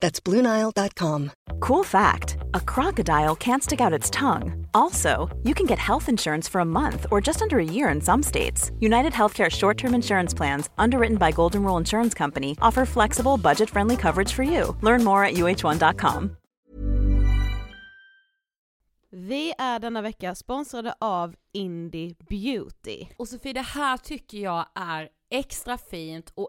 That's BlueNile.com. Cool fact a crocodile can't stick out its tongue. Also, you can get health insurance for a month or just under a year in some states. United Healthcare short term insurance plans, underwritten by Golden Rule Insurance Company, offer flexible, budget friendly coverage for you. Learn more at uh1.com. Vi är denna vecka sponsrade av Indie Beauty. Och Sofie, det här tycker jag är extra fint och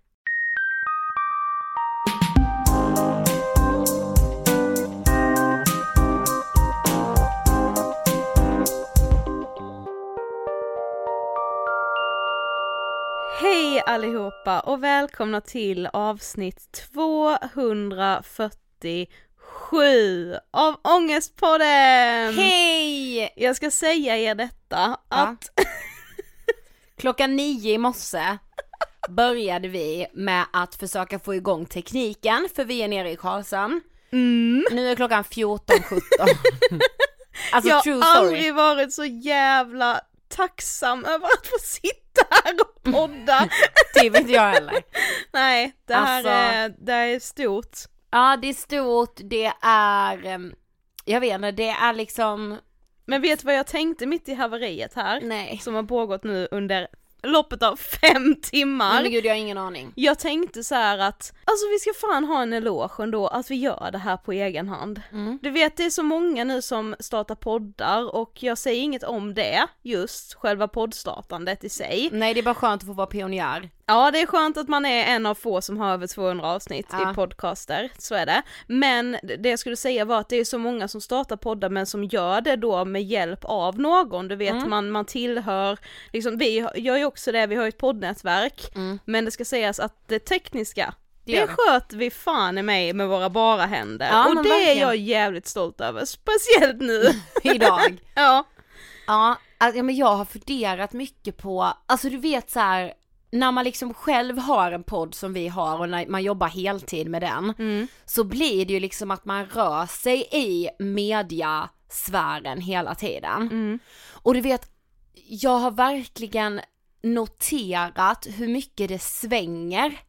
Hej allihopa och välkomna till avsnitt 247 av Ångestpodden! Hej! Jag ska säga er detta att Klockan nio i morse började vi med att försöka få igång tekniken för vi är nere i Karlshamn. mm, Nu är klockan 14.17. Alltså jag har aldrig varit så jävla tacksam över att få sitta här och podda. Typ inte jag heller. Nej, det här Alltså- är, det är stort. Ja det är stort, det är, ehm, jag vet inte, det är liksom, Men vet du vad jag tänkte mitt i haveriet här? nej. Som har pågått nu under loppet av fem timmar. Men gud jag har ingen aning. Jag tänkte så här att, alltså vi ska fan ha en eloge ändå att vi gör det här på egen hand. Mm. Du vet det är så många nu som startar poddar och jag säger inget om det, just själva poddstartandet i sig. Nej det är bara skönt att få vara pionjär. Ja det är skönt att man är en av få som har över 200 avsnitt Ja. i podcaster, så är det. Men det jag skulle säga var att det är så många som startar poddar men som gör det då med hjälp av någon, du vet Mm. man, man tillhör, liksom vi gör ju också det, vi har ju ett poddnätverk, Mm. men det ska sägas att det tekniska Det det, sköt vi fan i mig med våra bara händer Ja, och det verkligen. är jag jävligt stolt över, speciellt nu. Idag. ja. Ja, alltså, ja men jag har funderat mycket på, alltså du vet så här när man liksom själv har en podd som vi har och när man jobbar heltid med den, Mm. så blir det ju liksom att man rör sig i mediasfären hela tiden. Mm. Och du vet, jag har verkligen noterat hur mycket det svänger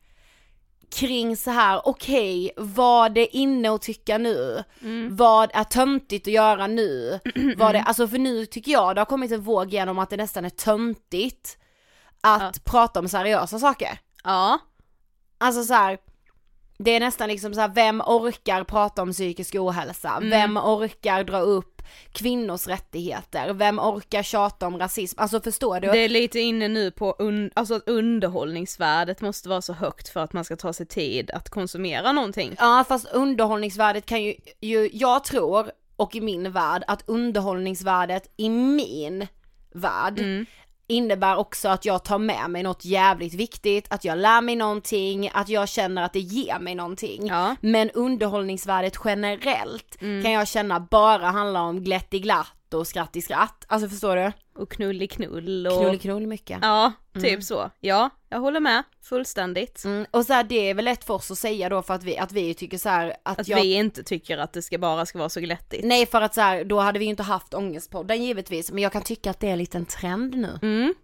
kring så här, okej, vad är inne att tycka nu? Mm. Vad är töntigt att göra nu? vad är, alltså för nu tycker jag det har kommit en våg genom att det nästan är töntigt att prata om seriösa saker. Ja. Alltså så här. Det är nästan liksom så här, vem orkar prata om psykisk ohälsa? Mm. Vem orkar dra upp kvinnors rättigheter? Vem orkar tjata om rasism? Alltså förstår du? Det är lite inne nu på un- alltså att underhållningsvärdet måste vara så högt för att man ska ta sig tid att konsumera någonting. Ja fast underhållningsvärdet kan ju, ju, jag tror, och i min värld, att underhållningsvärdet i min värld Mm. Innebär också att jag tar med mig något jävligt viktigt, att jag lär mig någonting, att jag känner att det ger mig någonting. Ja. Men underhållningsvärdet generellt Mm. kan jag känna bara handlar om glätt i glatt och skratt i skratt. Alltså förstår du? Och knull i knull och... Knull i knull mycket. Ja, typ så. Ja, jag håller med fullständigt. Mm, och så här, det är väl lätt för oss att säga då för att vi, att vi tycker så här att, Att jag... vi inte tycker att det ska bara ska vara så glättigt. Nej för att så här, då hade vi ju inte haft ångestpodden givetvis, men jag kan tycka att det är en liten trend nu. Mm.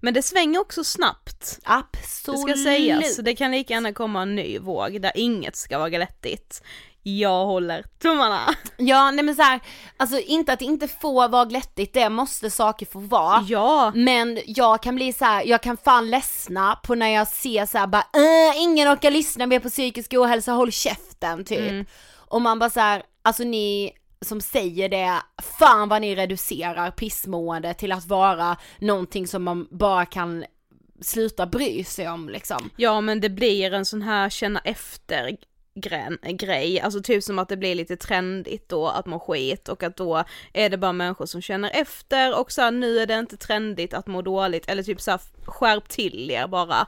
Men det svänger också snabbt. Det Absolut. ska sägas, det kan lika gärna komma en ny våg där inget ska vara glättigt. Jag håller tummarna. Ja nej men så här, alltså inte att det inte får vara glättigt, det måste saker få vara. Ja. Men jag kan bli så här, jag kan fan ledsna på när jag ser så här bara äh, ingen orkar lyssna mer på psykisk ohälsa, håll käften typ. Mm. Och man bara så här, alltså ni som säger det, fan vad ni reducerar pissmående till att vara någonting som man bara kan sluta bry sig om liksom. Ja men det blir en sån här känna efter gren, grej, alltså typ som att det blir lite trendigt då att må skit och att då är det bara människor som känner efter och så här, nu är det inte trendigt att må dåligt eller typ så här, skärp till er bara.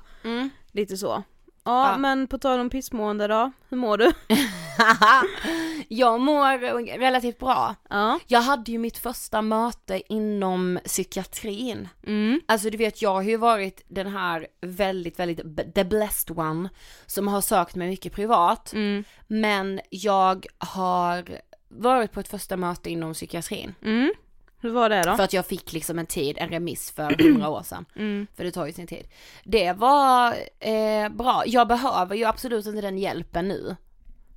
Lite så. Ja, Ja. men på tal om pissmående då, hur mår du? jag mår relativt bra. Ja. Jag hade ju mitt första möte inom psykiatrin. Mm. Alltså du vet jag har ju varit den här väldigt, väldigt, the blessed one som har sökt mig mycket privat. Mm. Men jag har varit på ett första möte inom psykiatrin. Mm. Hur var det då? För att jag fick liksom en tid, en remiss för hundra år sedan. Mm. För det tar ju sin tid. Det var eh, bra. Jag behöver ju absolut inte den hjälpen nu.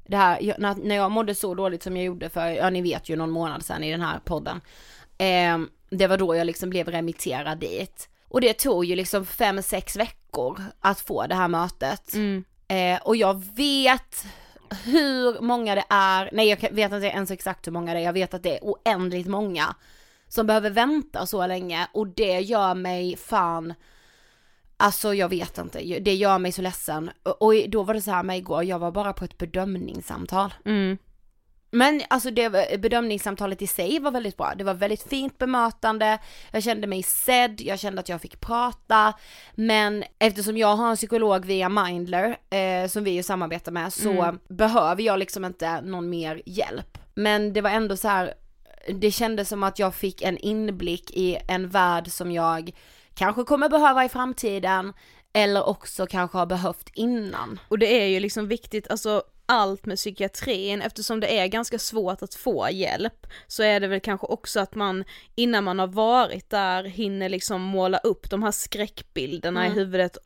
Det här, jag, när, när jag mådde så dåligt som jag gjorde för, ja ni vet ju någon månad sedan i den här podden. Eh, det var då jag liksom blev remitterad dit. Och det tog ju liksom fem, sex veckor att få det här mötet. Mm. Eh, och jag vet hur många det är, nej jag vet inte ens exakt hur många det är, jag vet att det är oändligt många som behöver vänta så länge och det gör mig fan Alltså jag vet inte, det gör mig så ledsen. Och då var det så här med igår, jag var bara på ett bedömningssamtal. Mm. Men alltså det, bedömningssamtalet i sig var väldigt bra. Det var väldigt fint bemötande, jag kände mig sedd, jag kände att jag fick prata. Men eftersom jag har en psykolog via Mindler, eh, som vi ju samarbetar med, så mm. behöver jag liksom inte någon mer hjälp. Men det var ändå så här, det kändes som att jag fick en inblick i en värld som jag kanske kommer behöva i framtiden, eller också kanske har behövt innan. Och det är ju liksom viktigt, alltså allt med psykiatrin, eftersom det är ganska svårt att få hjälp, så är det väl kanske också att man innan man har varit där hinner liksom måla upp de här skräckbilderna mm. i huvudet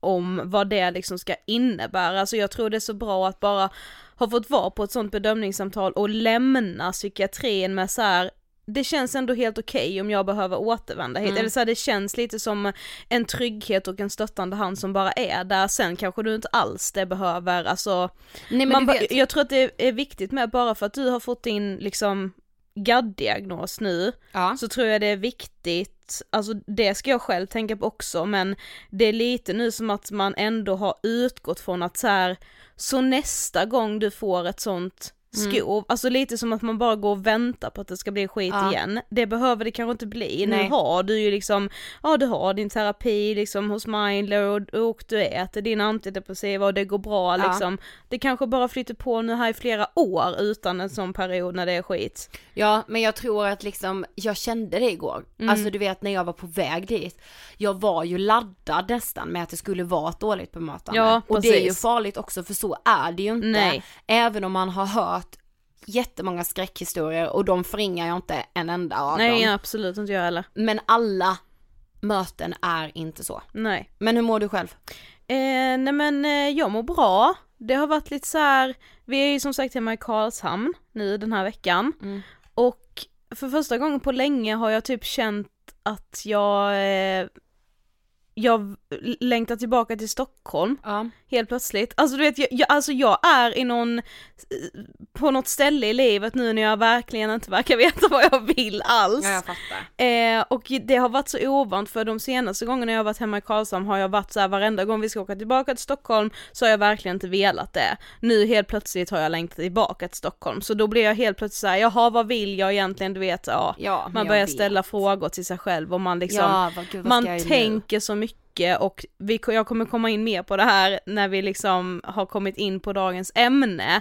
om vad det liksom ska innebära. Alltså jag tror det är så bra att bara ha fått vara på ett sånt bedömningssamtal och lämna psykiatrin med så här, det känns ändå helt okej okay om jag behöver återvända hit, mm. eller så här, det känns lite som en trygghet och en stöttande hand som bara är där, sen kanske du inte alls det behöver, alltså Nej, men man jag tror att det är viktigt med bara för att du har fått in liksom GAD-diagnos nu, ja. så tror jag det är viktigt, alltså det ska jag själv tänka på också, men det är lite nu som att man ändå har utgått från att så här, så nästa gång du får ett sånt Mm. skov, mm. alltså lite som att man bara går och väntar på att det ska bli skit ja. igen. Det behöver det kanske inte bli, Nej. nu har du ju liksom, ja du har din terapi liksom hos Mindler och, och du äter din antidepressiva och det går bra ja. liksom. Det kanske bara flyter på nu här i flera år utan en sån period när det är skit. Ja men jag tror att liksom, jag kände det igår, mm. alltså du vet när jag var på väg dit, jag var ju laddad nästan med att det skulle vara ett dåligt bemötande. Ja, och det är ju farligt också för så är det ju inte. Nej. Även om man har hört hört jättemånga skräckhistorier och de förringar jag inte en enda av Nej, dem. Nej absolut inte jag heller. Men alla möten är inte så. Nej. Men hur mår du själv? Eh, nej men eh, jag mår bra. Det har varit lite så här, vi är ju som sagt hemma i Karlshamn nu den här veckan. Mm. Och för första gången på länge har jag typ känt att jag eh, jag längtar tillbaka till Stockholm, ja. helt plötsligt. Alltså du vet, jag, jag, alltså jag är i någon, på något ställe i livet nu när jag verkligen inte verkar veta vad jag vill alls. Ja, jag fattar. Eh, och det har varit så ovant för de senaste gångerna jag har varit hemma i Karlshamn har jag varit så här, varenda gång vi ska åka tillbaka till Stockholm så har jag verkligen inte velat det. Nu helt plötsligt har jag längtat tillbaka till Stockholm, så då blir jag helt plötsligt såhär, jaha vad vill jag egentligen, du vet, ja. ja man börjar ställa frågor till sig själv och man liksom, ja, vad, gud, vad man tänker nu? så mycket mycket och vi, jag kommer komma in mer på det här när vi liksom har kommit in på dagens ämne.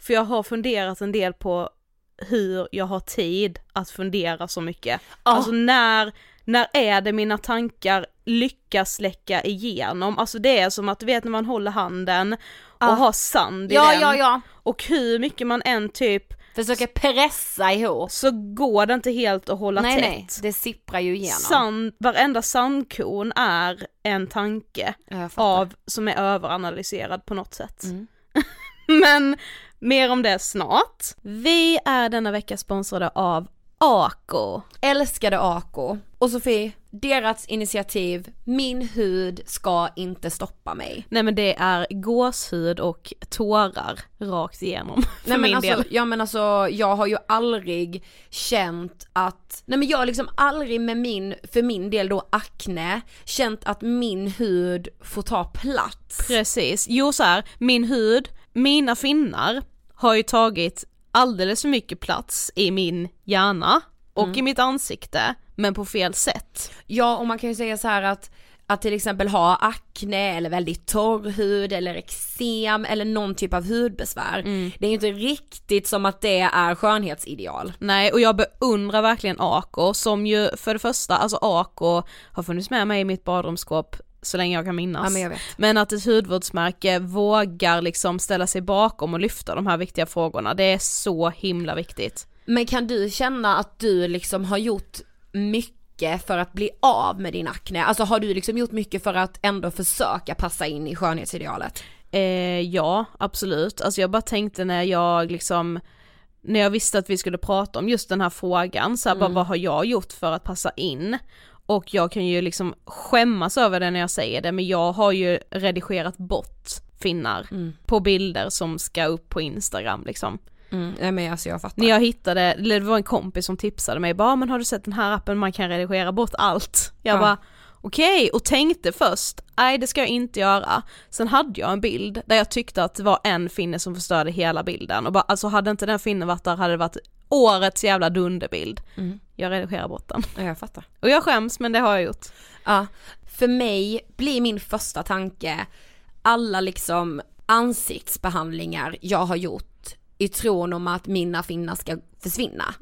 För jag har funderat en del på hur jag har tid att fundera så mycket. Oh. Alltså när, när är det mina tankar lyckas släcka igenom? Alltså det är som att du vet när man håller handen och oh. har sand i ja, den. Ja, ja. Och hur mycket man än typ Försöker pressa ihop. Så går det inte helt att hålla nej, tätt. Nej, det sipprar ju igenom. Sand, varenda sandkorn är en tanke av, som är överanalyserad på något sätt. Mm. Men mer om det snart. Vi är denna vecka sponsrade av Ako. Älskade Ako. Och Sofie, deras initiativ, min hud ska inte stoppa mig. Nej men det är gåshud och tårar rakt igenom för nej, men min alltså, del. Ja men alltså jag har ju aldrig känt att, nej men jag har liksom aldrig med min, för min del då akne, känt att min hud får ta plats. Precis, jo så här, min hud, mina finnar har ju tagit alldeles för mycket plats i min hjärna och mm. i mitt ansikte, men på fel sätt. Ja, och man kan ju säga så här att att till exempel ha akne eller väldigt torr hud eller eksem eller någon typ av hudbesvär. Mm. Det är ju inte riktigt som att det är skönhetsideal. Nej och jag beundrar verkligen Ako som ju för det första, alltså Ako har funnits med mig i mitt badrumsskåp så länge jag kan minnas. Ja, men, jag men, att ett hudvårdsmärke vågar liksom ställa sig bakom och lyfta de här viktiga frågorna, det är så himla viktigt. Men kan du känna att du liksom har gjort mycket för att bli av med din akne? Alltså har du liksom gjort mycket för att ändå försöka passa in i skönhetsidealet? Eh, ja, absolut. Alltså jag bara tänkte när jag liksom när jag visste att vi skulle prata om just den här frågan, så här, mm. bara, vad har jag gjort för att passa in? och jag kan ju liksom skämmas över det när jag säger det men jag har ju redigerat bort finnar Mm. på bilder som ska upp på Instagram liksom. Mm. Nej men alltså jag fattar. När jag hittade, eller det var en kompis som tipsade mig bara men har du sett den här appen man kan redigera bort allt? Jag Ja. bara okej och tänkte först, nej det ska jag inte göra. Sen hade jag en bild där jag tyckte att det var en finne som förstörde hela bilden och bara alltså hade inte den finnen varit där hade det varit årets jävla dunderbild. Mm. Jag redigerar bort den. Ja, jag fattar. Och jag skäms men det har jag gjort. Ja, för mig blir min första tanke alla liksom ansiktsbehandlingar jag har gjort i tron om att mina finnar ska försvinna.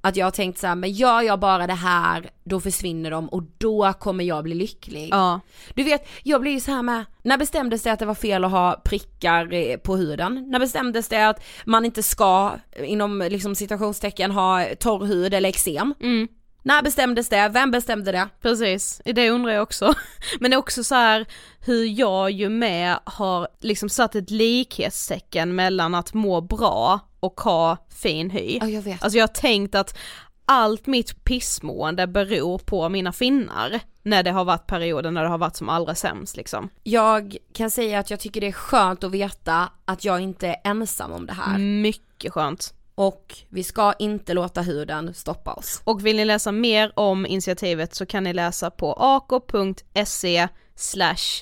Att jag har tänkt så här, men gör jag bara det här, då försvinner de och då kommer jag bli lycklig. Ja. Du vet, jag blir ju så här med, när bestämdes det att det var fel att ha prickar eh, på huden? När bestämdes det att man inte ska, inom liksom citationstecken, ha torr hud eller eksem? Mm. När bestämdes det? Vem bestämde det? Precis, det undrar jag också. Men det är också så här hur jag ju med har liksom satt ett likhetstecken mellan att må bra och ha fin hy. Ja, jag vet. Alltså jag har tänkt att allt mitt pissmående beror på mina finnar när det har varit perioder när det har varit som allra sämst liksom. Jag kan säga att jag tycker det är skönt att veta att jag inte är ensam om det här. Mycket skönt. Och vi ska inte låta huden stoppa oss. Och vill ni läsa mer om initiativet så kan ni läsa på ako.se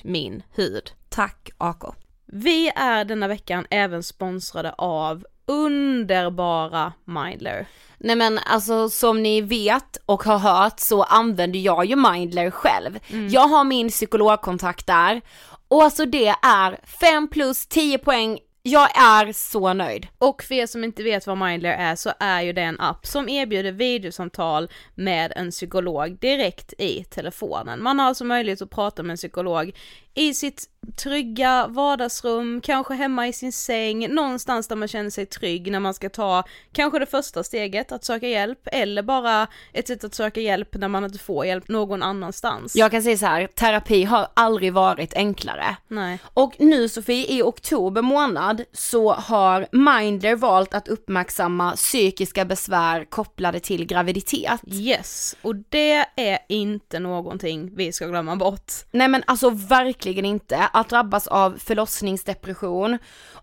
min hud. Tack Ako. Vi är denna veckan även sponsrade av underbara Mindler. Nej men alltså som ni vet och har hört så använder jag ju Mindler själv. Jag har min psykologkontakt där och alltså det är 5 plus 10 poäng, jag är så nöjd. Och för er som inte vet vad Mindler är så är ju det en app som erbjuder videosamtal med en psykolog direkt i telefonen. Man har alltså möjlighet att prata med en psykolog i sitt trygga vardagsrum, kanske hemma i sin säng, någonstans där man känner sig trygg när man ska ta kanske det första steget att söka hjälp eller bara ett sätt att söka hjälp när man inte får hjälp någon annanstans. Jag kan säga så här, terapi har aldrig varit enklare. Nej. Och nu Sofie, i oktober månad så har Mindler valt att uppmärksamma psykiska besvär kopplade till graviditet. Yes, och det är inte någonting vi ska glömma bort. Nej men alltså verkligen inte. Att drabbas av förlossningsdepression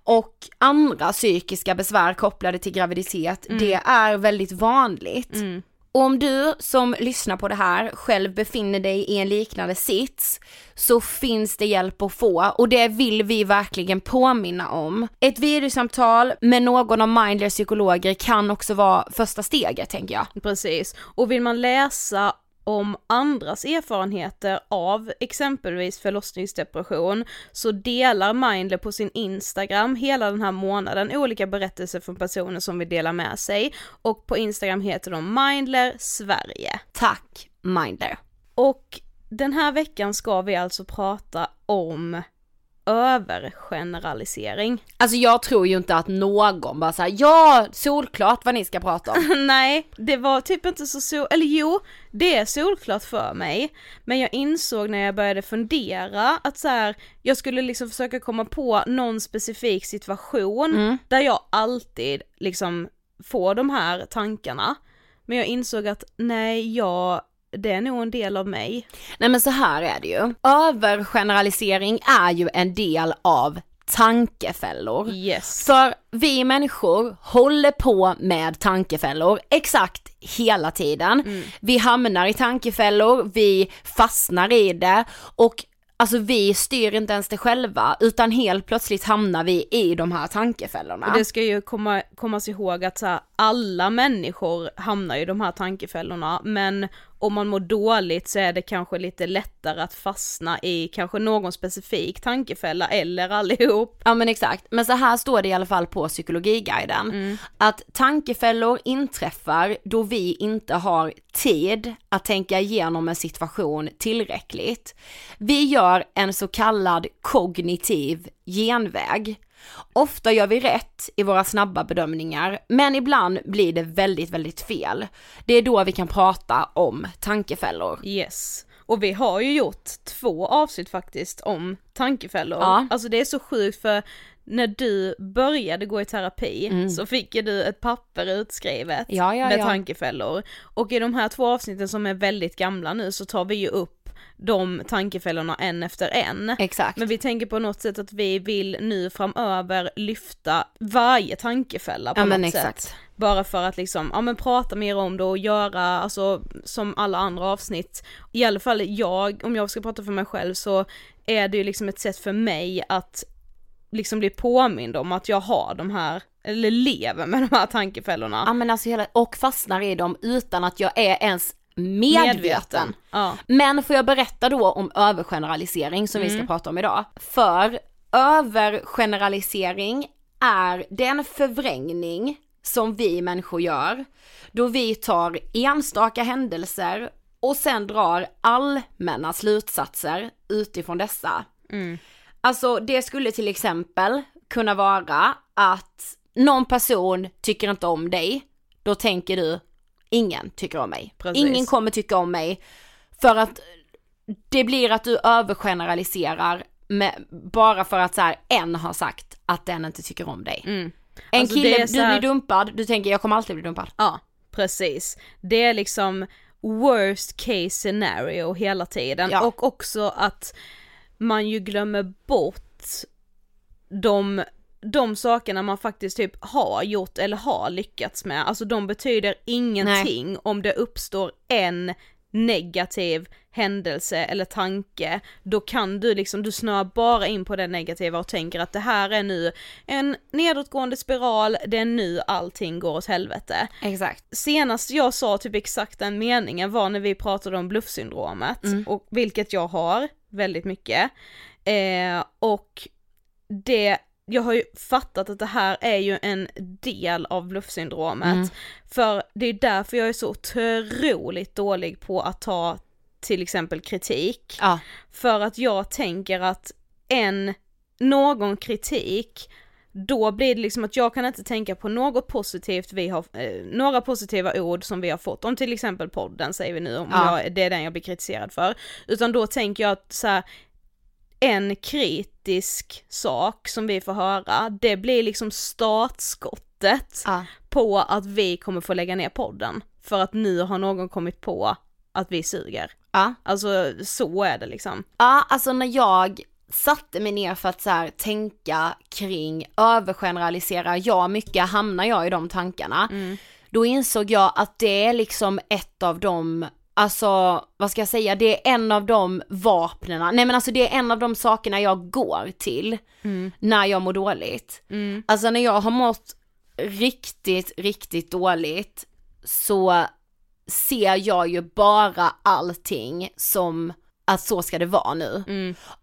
och andra psykiska besvär kopplade till graviditet, det är väldigt vanligt. Och om du som lyssnar på det här själv befinner dig i en liknande sits så finns det hjälp att få och det vill vi verkligen påminna om. Ett videosamtal med någon av Mindlers psykologer kan också vara första steget tänker jag. Precis, och vill man läsa om andras erfarenheter av exempelvis förlossningsdepression så delar Mindler på sin Instagram hela den här månaden olika berättelser från personer som vill dela med sig och på Instagram heter de Mindler Sverige. Tack Mindler. Och den här veckan ska vi alltså prata om övergeneralisering. Alltså jag tror ju inte att någon bara säger ja, solklart vad ni ska prata om. Nej, det var typ inte så sol, eller jo, det är solklart för mig. Men jag insåg när jag började fundera att så här, jag skulle liksom försöka komma på någon specifik situation där jag alltid liksom får de här tankarna. Men jag insåg att nej, jag, det är nog en del av mig. Nej men så här är det ju. Övergeneralisering är ju en del av tankefällor. Yes. För vi människor håller på med tankefällor exakt hela tiden. Vi hamnar i tankefällor, vi fastnar i det och alltså vi styr inte ens det själva utan helt plötsligt hamnar vi i de här tankefällorna. Och det ska ju komma, kommas ihåg att så här, alla människor hamnar i de här tankefällorna men om man mår dåligt så är det kanske lite lättare att fastna i kanske någon specifik tankefälla eller allihop. Ja men exakt, men så här står det i alla fall på psykologiguiden. Att tankefällor inträffar då vi inte har tid att tänka igenom en situation tillräckligt. Vi gör en så kallad kognitiv genväg. Ofta gör vi rätt i våra snabba bedömningar, men ibland blir det väldigt, väldigt fel. Det är då vi kan prata om tankefällor. Yes. Och vi har ju gjort två avsnitt faktiskt om tankefällor. Ja. Alltså det är så sjukt för när du började gå i terapi så fick ju du ett papper utskrivet Mm. Ja, ja, med tankefällor. Och i de här två avsnitten som är väldigt gamla nu så tar vi ju upp de tankefällorna en efter en. Exakt. Men vi tänker på något sätt att vi vill nu framöver lyfta varje tankefälla på Ja, något exakt. sätt. Bara för att liksom, ja men prata mer om det och göra, alltså som alla andra avsnitt, i alla fall jag, om jag ska prata för mig själv så är det ju liksom ett sätt för mig att liksom bli påmind om att jag har de här, eller lever med de här tankefällorna. Ja men alltså hela, och fastnar i dem utan att jag är ens medveten. Ja. Men får jag berätta då om övergeneralisering som vi ska prata om idag. För övergeneralisering är den förvrängning som vi människor gör då vi tar enstaka händelser och sen drar allmänna slutsatser utifrån dessa. Alltså det skulle till exempel kunna vara att någon person tycker inte om dig, då tänker du ingen tycker om mig. Precis. Ingen kommer tycka om mig för att det blir att du övergeneraliserar med, bara för att så här, en har sagt att den inte tycker om dig. En Alltså, kille, är så du här- blir dumpad, du tänker jag kommer alltid bli dumpad. Ja, precis. Det är liksom worst case scenario hela tiden Ja. och också att man ju glömmer bort de, de sakerna man faktiskt typ har gjort eller har lyckats med, alltså de betyder ingenting om det uppstår en negativ händelse eller tanke, då kan du liksom, du snöar bara in på det negativa och tänker att det här är nu en nedåtgående spiral, det är nu allting går åt helvete. Exakt. Senast jag sa typ exakt den meningen var när vi pratade om bluffsyndromet, och vilket jag har väldigt mycket. Eh, och det, jag har ju fattat att det här är ju en del av bluffsyndromet. För det är därför jag är så otroligt dålig på att ta till exempel kritik. Ja. För att jag tänker att en, någon kritik, då blir det liksom att jag kan inte tänka på något positivt vi har, eh, några positiva ord som vi har fått, om till exempel podden säger vi nu, om Ja. jag, det är den jag blir kritiserad för. Utan då tänker jag att så här, en kritisk sak som vi får höra, det blir liksom startskottet Ja. på att vi kommer få lägga ner podden. För att nu har någon kommit på att vi suger. Ja. Alltså så är det liksom. Ja, alltså när jag satte mig ner för att så här, tänka kring övergeneralisera jag mycket, hamnar jag i de tankarna, då insåg jag att det är liksom ett av de Alltså, vad ska jag säga, det är en av de vapnena, nej men alltså det är en av de sakerna jag går till när jag mår dåligt. Alltså när jag har mått riktigt, riktigt dåligt så ser jag ju bara allting som att så ska det vara nu.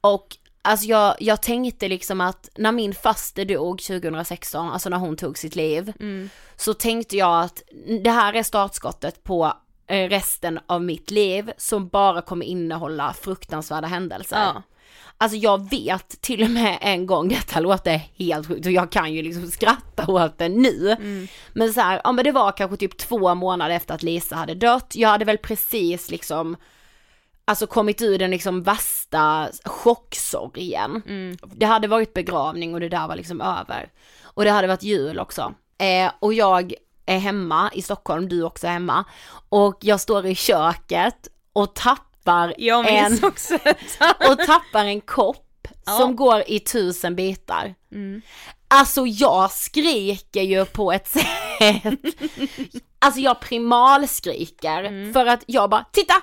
Och alltså jag, jag tänkte liksom att när min faste dog 2016, alltså när hon tog sitt liv, så tänkte jag att det här är startskottet på resten av mitt liv som bara kommer innehålla fruktansvärda händelser. Ja. Alltså jag vet till och med en gång, detta låter helt sjukt och jag kan ju liksom skratta åt det nu. Men så här, ja men det var kanske typ två månader efter att Lisa hade dött, jag hade väl precis liksom Alltså kommit ur den liksom värsta chocksorgen. Det hade varit begravning och det där var liksom över. Och det hade varit jul också. Eh, och jag är hemma i Stockholm, du också är hemma. Och jag står i köket och tappar en och tappar en kopp som går i tusen bitar. Alltså jag skriker ju på ett sätt. Alltså jag primalskriker för att jag bara, titta!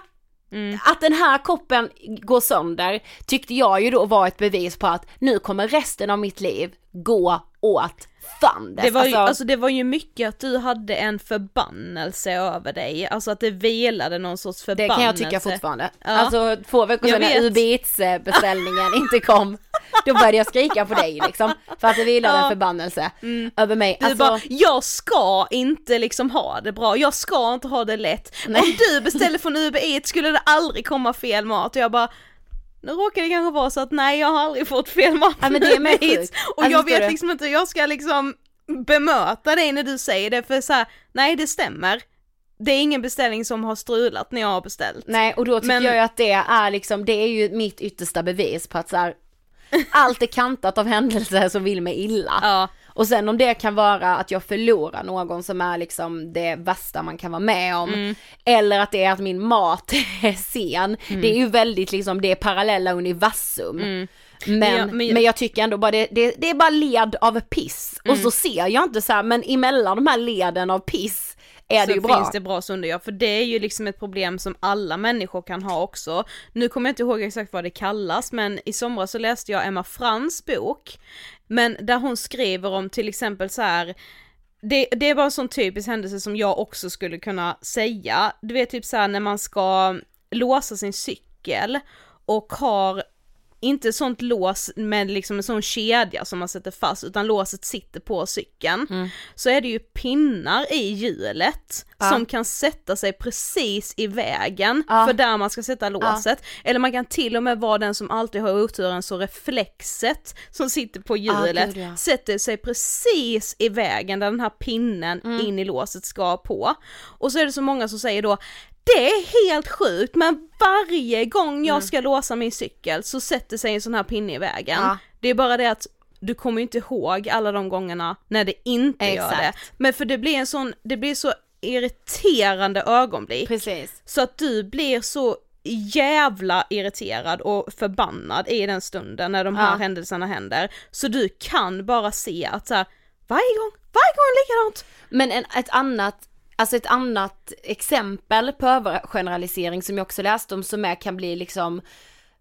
Att den här koppen går sönder tyckte jag ju då var ett bevis på att nu kommer resten av mitt liv gå åt fanders. Det var, ju, Alltså, alltså det var ju mycket att du hade en förbannelse över dig, alltså att det vilade någon sorts det förbannelse. kan jag tycka fortfarande. Ja. Alltså två veckor sedan när. Uber eh, beställningen inte kom, då började jag skrika på dig liksom. För att det vilade en Ja. förbannelse över mig. Du Alltså, bara, jag ska inte liksom ha det bra, jag ska inte ha det lätt. Nej. Om du beställer från Uber Eats skulle det aldrig komma fel mat och jag bara nu råkar det kanske vara så att nej jag har aldrig fått fel mat Ja, men det är sjukt. Och Alltså, jag vet du? liksom inte hur jag ska liksom bemöta dig när du säger det för så här, nej det stämmer. Det är ingen beställning som har strulat när jag har beställt. Nej och då tycker Men- jag ju att det är liksom, det är ju mitt yttersta bevis på att så här, allt är kantat av händelser som vill mig illa. Ja. Och sen om det kan vara att jag förlorar någon som är liksom det värsta man kan vara med om. Mm. Eller att det är att min mat är sen. Mm. Det är ju väldigt liksom, det är parallella universum. Men, Men jag- men, men jag, jag- tycker ändå bara det, det, det är bara led av piss. Och Mm. så ser jag inte så här, men emellan de här leden av piss är det ju så bra. finns det bra stunder ja, för det är ju liksom ett problem som alla människor kan ha också. Nu kommer jag inte ihåg exakt vad det kallas, men i somras så läste jag Emma Frans bok, men där hon skriver om till exempel så här. Det, det är bara en sån typisk händelse som jag också skulle kunna säga. Du vet typ så här när man ska låsa sin cykel och har inte sånt lås med liksom en sån kedja som man sätter fast utan låset sitter på cykeln. Så är det ju pinnar i hjulet Ja. som kan sätta sig precis i vägen Ja. för där man ska sätta låset. Eller man kan till och med vara den som alltid har oturen så reflexet som sitter på hjulet ja. sätter sig precis i vägen där den här pinnen Mm. in i låset ska på. Och så är det så många som säger då det är helt sjukt men varje gång Mm. jag ska låsa min cykel så sätter sig en sån här pinne i vägen. Ja. Det är bara det att du kommer inte ihåg alla de gångerna när det inte gör det. Exakt. Men för det blir en sån, det blir så irriterande ögonblick. Precis. Så att du blir så jävla irriterad och förbannad i den stunden när de här Ja. händelserna händer. Så du kan bara se att så här, varje gång, varje gång likadant. Men en, ett annat, alltså ett annat exempel på övergeneralisering som jag också läste om som är, kan bli liksom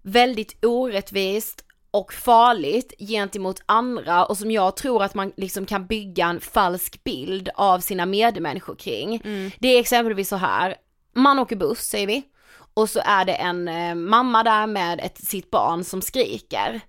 väldigt orättvist och farligt gentemot andra och som jag tror att man liksom kan bygga en falsk bild av sina medmänniskor kring. Det är exempelvis så här, man åker buss säger vi och så är det en eh, mamma där med ett, sitt barn som skriker.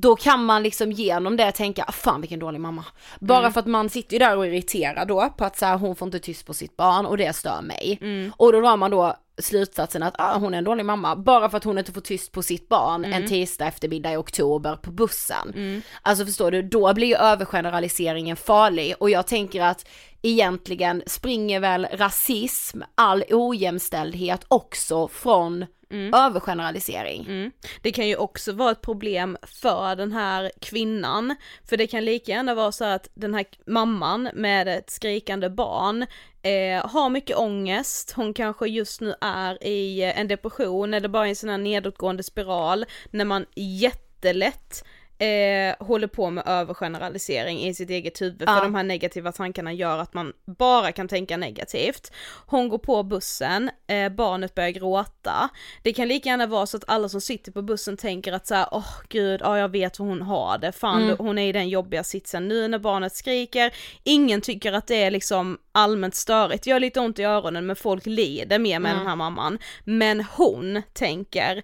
Då kan man liksom genom det tänka, "Ah, fan vilken dålig mamma. Bara för att man sitter ju där och är irriterad då på att så här, hon får inte tyst på sitt barn och det stör mig. Och då drar man då slutsatsen att ah, hon är en dålig mamma bara för att hon inte får tyst på sitt barn en tisdag eftermiddag i oktober på bussen. Alltså förstår du, då blir ju övergeneraliseringen farlig och jag tänker att egentligen springer väl rasism, all ojämställdhet också från övergeneralisering. Mm. Det kan ju också vara ett problem för den här kvinnan, för det kan lika gärna vara så att den här mamman med ett skrikande barn eh, har mycket ångest, hon kanske just nu är i eh, en depression eller bara i en sån här nedåtgående spiral när man jättelätt eh, håller på med övergeneralisering i sitt eget huvud Ja. för de här negativa tankarna gör att man bara kan tänka negativt. Hon går på bussen, eh, barnet börjar gråta. Det kan lika gärna vara så att alla som sitter på bussen tänker att så här, åh gud, ja jag vet hur hon har det, fan Mm. hon är i den jobbiga sitsen nu när barnet skriker. Ingen tycker att det är liksom allmänt störigt, gör lite ont i öronen men folk lider mer med Mm. den här mamman. Men hon tänker,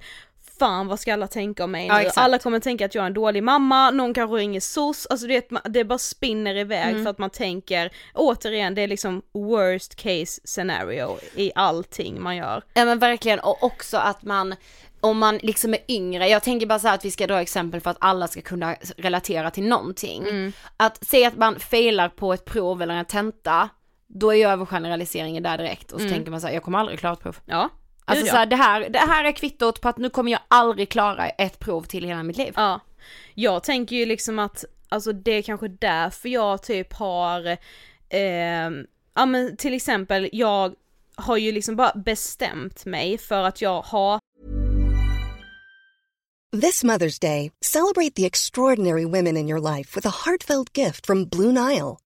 fan vad ska alla tänka om mig Ja, nu? exakt. Alla kommer tänka att jag är en dålig mamma, någon kanske ringer SOS, alltså du vet, det bara spinner iväg Mm. för att man tänker, återigen det är liksom worst case scenario i allting man gör. Ja men verkligen och också att man om man liksom är yngre, jag tänker bara så att vi ska dra exempel för att alla ska kunna relatera till någonting. Att säga att man failar på ett prov eller en tenta, då är ju övergeneraliseringen där direkt och så tänker man så här, jag kommer aldrig klara ett prov. Ja, Alltså så här, det här, det här är kvittot på att nu kommer jag aldrig klara ett prov till hela mitt liv. Ja. Jag tänker ju liksom att, alltså det är kanske därför jag typ har, eh, ja men till exempel jag har ju liksom bara bestämt mig för att jag har This Mother's Day, celebrate the extraordinary women in your life with a heartfelt gift from Blue Nile.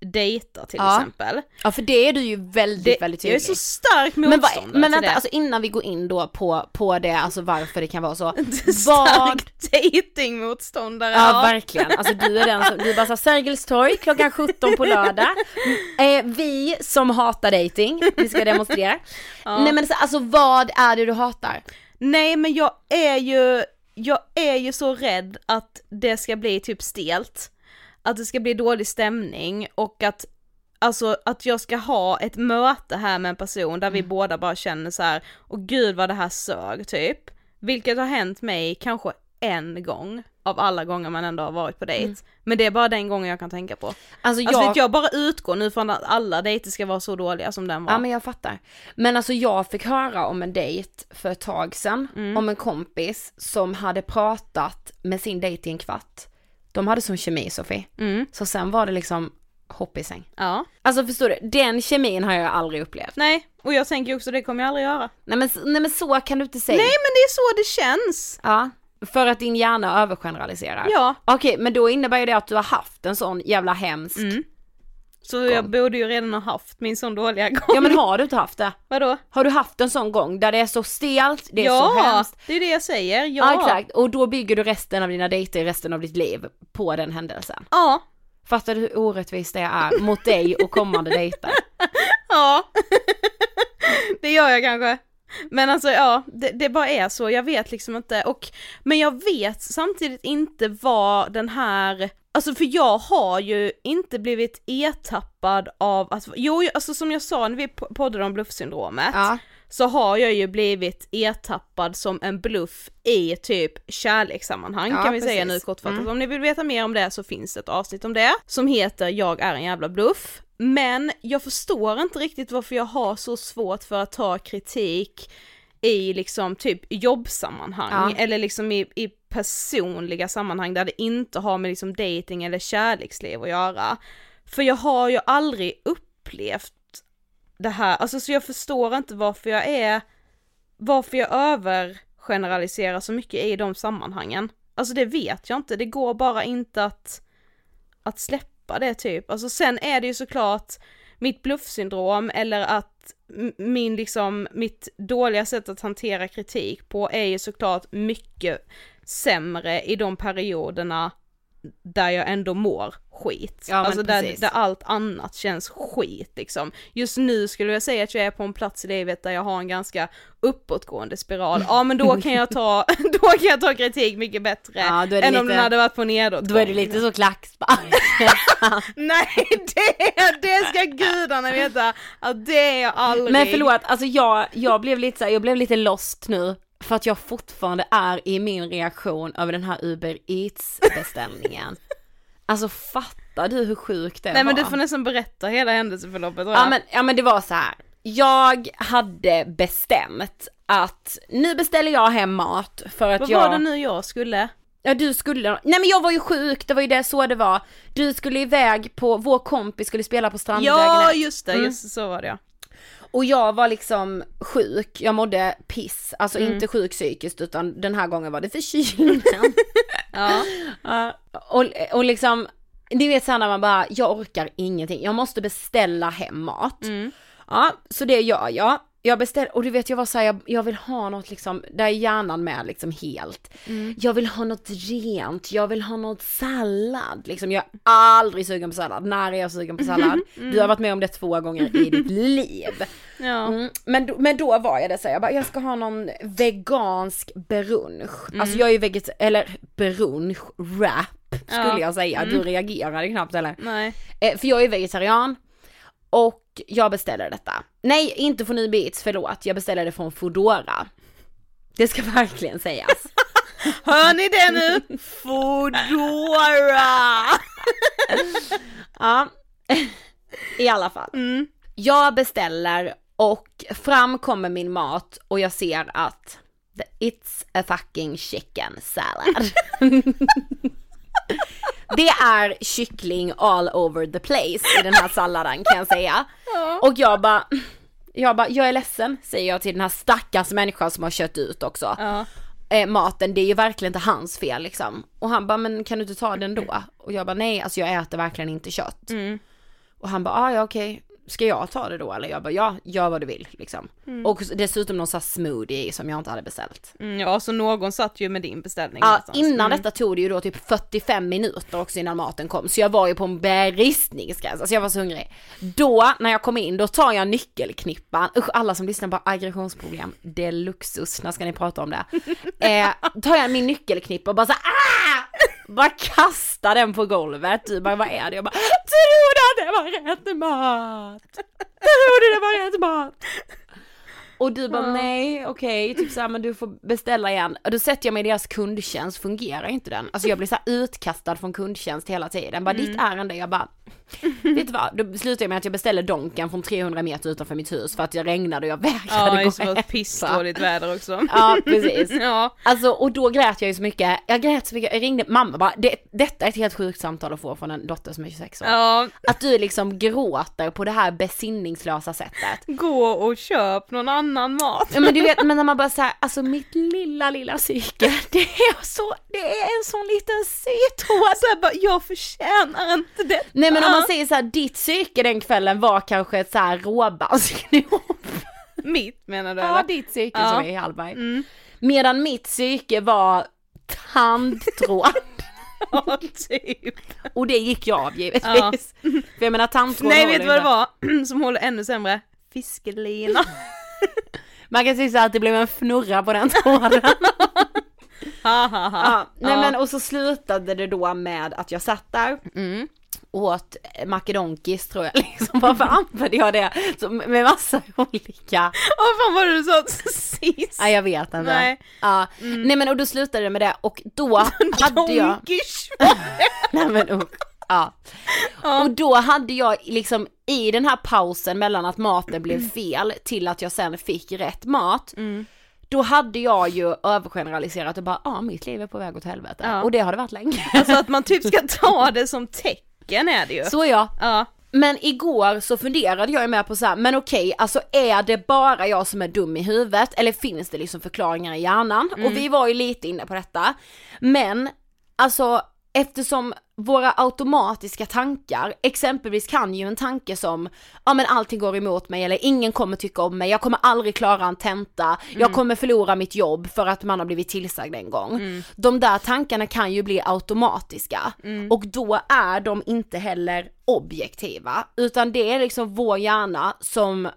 dejta till Ja. exempel. Ja för det är du ju väldigt, Det, väldigt jag är tydlig. så stark men, motståndare vad, men till vänta, det. alltså innan vi går in då på, på det, alltså varför det kan vara så. Stark datingmotståndare. Ja, verkligen, alltså du är den som, du är bara såhär Sergels torg klockan 17 på lördag. Eh, vi som hatar dating, vi ska demonstrera. Nej men så, alltså vad är det du hatar? Nej men jag är ju, jag är ju så rädd att det ska bli typ stelt. Att det ska bli dålig stämning och att Alltså att jag ska ha ett möte här med en person där vi båda bara känner så här, och gud vad det här sög typ. Vilket har hänt mig kanske en gång av alla gånger man ändå har varit på dejt. Men det är bara den gången jag kan tänka på. Alltså jag, Alltså jag bara utgår nu från att alla dejter ska vara så dåliga som den var. ja men jag fattar. Men alltså jag fick höra om en dejt för ett tag sedan, Mm. om en kompis som hade pratat med sin dejt i en kvart. De hade sån kemi Sofie. Mm. Så sen var det liksom hopp i säng. Ja. Alltså förstår du, den kemin har jag aldrig upplevt. Nej, och jag tänker också det kommer jag aldrig göra. Nej men, nej men så kan du inte säga. Nej men det är så det känns! Ja, för att din hjärna övergeneraliserar. Ja. Okej, men då innebär ju det att du har haft en sån jävla hemsk. Mm. Så jag borde ju redan ha haft min sån dåliga gång. Ja men har du inte haft det? Vadå? Har du haft en sån gång där det är så stelt, det är ja, så hemskt? det är det jag säger. Ja. Ja exakt, och då bygger du resten av dina dejter, resten av ditt liv på den händelsen. Ja. Fattar du hur orättvist det är mot dig och kommande dejter? Ja. det gör jag kanske. Men alltså ja, det, det bara är så, jag vet liksom inte och Men jag vet samtidigt inte vad den här Alltså för jag har ju inte blivit ertappad av att, jo alltså som jag sa när vi po- poddade om bluffsyndromet Ja. så har jag ju blivit ertappad som en bluff i typ kärlekssammanhang Ja, kan vi säga precis. nu kortfattat. Mm. Om ni vill veta mer om det så finns ett avsnitt om det som heter Jag är en jävla bluff. Men jag förstår inte riktigt varför jag har så svårt för att ta kritik i liksom typ jobbsammanhang Ja. eller liksom i, i personliga sammanhang där det inte har med liksom dating eller kärleksliv att göra. För jag har ju aldrig upplevt det här, alltså så jag förstår inte varför jag är, varför jag övergeneraliserar så mycket i de sammanhangen. Alltså det vet jag inte, det går bara inte att, att släppa det typ. Alltså sen är det ju såklart mitt bluffsyndrom eller att min liksom, mitt dåliga sätt att hantera kritik på är ju såklart mycket sämre i de perioderna där jag ändå mår skit. Ja, alltså där, där allt annat känns skit liksom. Just nu skulle jag säga att jag är på en plats i livet där jag har en ganska uppåtgående spiral. Ja men då kan jag ta, då kan jag ta kritik mycket bättre Ja, än om lite- den hade varit på nedåt. Då är det lite så klackspark. Nej det, det ska gudarna veta att det är jag aldrig. Men förlåt, alltså jag, jag blev lite så här, jag blev lite lost nu. För att jag fortfarande är i min reaktion över den här Uber Eats beställningen. Alltså fattar du hur sjukt det Nej var? men du får nästan berätta hela händelseförloppet Ja men, ja men det var så här. Jag hade bestämt att nu beställer jag hem mat för att Vad jag... var det nu jag skulle? Ja du skulle, nej men jag var ju sjuk, det var ju det så det var. Du skulle iväg på, vår kompis skulle spela på strandvägen. Ja just det, Mm. just så var det ja. Och jag var liksom sjuk, jag mådde piss, alltså Mm. inte sjuk psykiskt utan den här gången var det förkylningen. Ja. Ja, och, och liksom, ni vet såhär när man bara, jag orkar ingenting, jag måste beställa hem mat. Mm. Ja, så det gör jag. Jag beställer, och du vet jag var såhär, jag, jag vill ha något liksom, där är hjärnan med liksom helt. Mm. Jag vill ha något rent, jag vill ha något sallad. Liksom jag är aldrig sugen på sallad. När är jag sugen på sallad? Du har varit med om det två gånger i ditt liv. Ja. Mm. Men, då- men då var jag det så här, jag bara, jag ska ha någon vegansk brunch. Mm. Alltså jag är ju veget, eller brunch, wrap skulle Ja. jag säga. Du reagerade knappt eller? Nej. Eh, för jag är vegetarian. Och jag beställer detta. Nej, inte från Eats, förlåt. Jag beställer det från Foodora. Det ska verkligen sägas. Hör ni det nu? Foodora! Ja, i alla fall. Mm. Jag beställer och fram kommer min mat och jag ser att it's a fucking chicken salad. Det är kyckling all over the place i den här salladen kan jag säga. Och jag bara, jag bara, jag är ledsen säger jag till den här stackars människan som har kört ut också. Ja. Eh, maten, det är ju verkligen inte hans fel liksom. Och han bara, men kan du inte ta den då? Och jag bara, nej alltså jag äter verkligen inte kött. Mm. Och han bara, ah, ja okej, ska jag ta det då eller? Jag bara, ja, gör vad du vill liksom. Och dessutom någon sån här smoothie som jag inte hade beställt. Mm, ja, så någon satt ju med din beställning Ja, någonstans. innan Mm. detta tog det ju då typ 45 minuter också innan maten kom. Så jag var ju på en beristningsgräns, alltså jag var så hungrig. Då, när jag kom in, då tar jag nyckelknippan. Usch, alla som lyssnar på aggressionsproblem, det är luxus, när ska ni prata om det? Eh, tar jag min nyckelknippa och bara så ah! Bara kastar den på golvet. Du bara, vad är det? Jag bara, tror du det var rätt mat? Du det var rätt mat? Och du bara nej, okej, typ såhär men du får beställa igen. Och då sätter jag mig i deras kundtjänst, fungerar inte den? Alltså jag blir såhär utkastad från kundtjänst hela tiden. Bara ditt ärende, jag bara, vet du vad? Då slutar jag med att jag beställer Donken från 300 meter utanför mitt hus för att jag regnade och jag vägrade Ja, gå det och var hämta. pissdåligt väder också. Ja, precis. ja. Alltså och då grät jag ju så mycket, jag grät så mycket, jag ringde mamma bara, det, detta är ett helt sjukt samtal att få från en dotter som är 26 år. ja, Att du liksom gråter på det här besinningslösa sättet. gå och köp någon annan mat. Ja men du vet, men när man bara säger alltså mitt lilla lilla psyke, det är så, det är en sån liten sytråd. Så jag bara, jag förtjänar inte det. Nej men om man säger så här, ditt psyke den kvällen var kanske ett så här råbandsknop. Mitt menar du Ja, eller? ditt psyke Ja. som är i Hallberg. Mm. Medan mitt psyke var tandtråd. Ja, typ. Och det gick jag av givetvis. För jag menar tandtråd Nej, vet du vad det inte. var? Som håller ännu sämre? Fiskelina. Man kan säga så här att det blev en fnurra på den tråden. ha, ha, ha. Ja, nej Ja. men och så slutade det då med att jag satt där Mm. Åt makedonkis tror jag liksom, varför använde jag det? Så, med massa olika, Vad fan var det du sa sist? nej jag vet inte. Nej. Ja. Nej men och då slutade det med det och då hade jag, nej men usch. Ja. Och då hade jag liksom i den här pausen mellan att maten blev fel till att jag sen fick rätt mat. Då hade jag ju övergeneraliserat och bara, ja ah, mitt liv är på väg åt helvete. Ja. Och det har det varit länge. Alltså att man typ ska ta det som tecken är det ju. Så ja. Ja. Men igår så funderade jag ju med på så här, men okej, alltså är det bara jag som är dum i huvudet eller finns det liksom förklaringar i hjärnan? Och vi var ju lite inne på detta. Men alltså eftersom våra automatiska tankar, exempelvis kan ju en tanke som, ja men allting går emot mig eller ingen kommer tycka om mig, jag kommer aldrig klara en tenta, jag kommer förlora mitt jobb för att man har blivit tillsagd en gång. De där tankarna kan ju bli automatiska. Och då är de inte heller objektiva, utan det är liksom vår hjärna som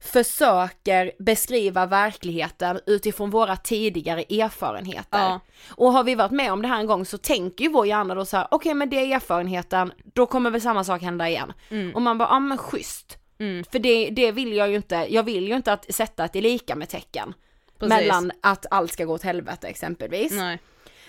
försöker beskriva verkligheten utifrån våra tidigare erfarenheter. Ja. Och har vi varit med om det här en gång så tänker ju vår hjärna då så här: okej men det är erfarenheten, då kommer väl samma sak hända igen. Och man bara, ja men schysst. Mm. För det, det vill jag ju inte, jag vill ju inte att sätta ett lika med tecken. Precis. Mellan att allt ska gå åt helvete exempelvis. Nej.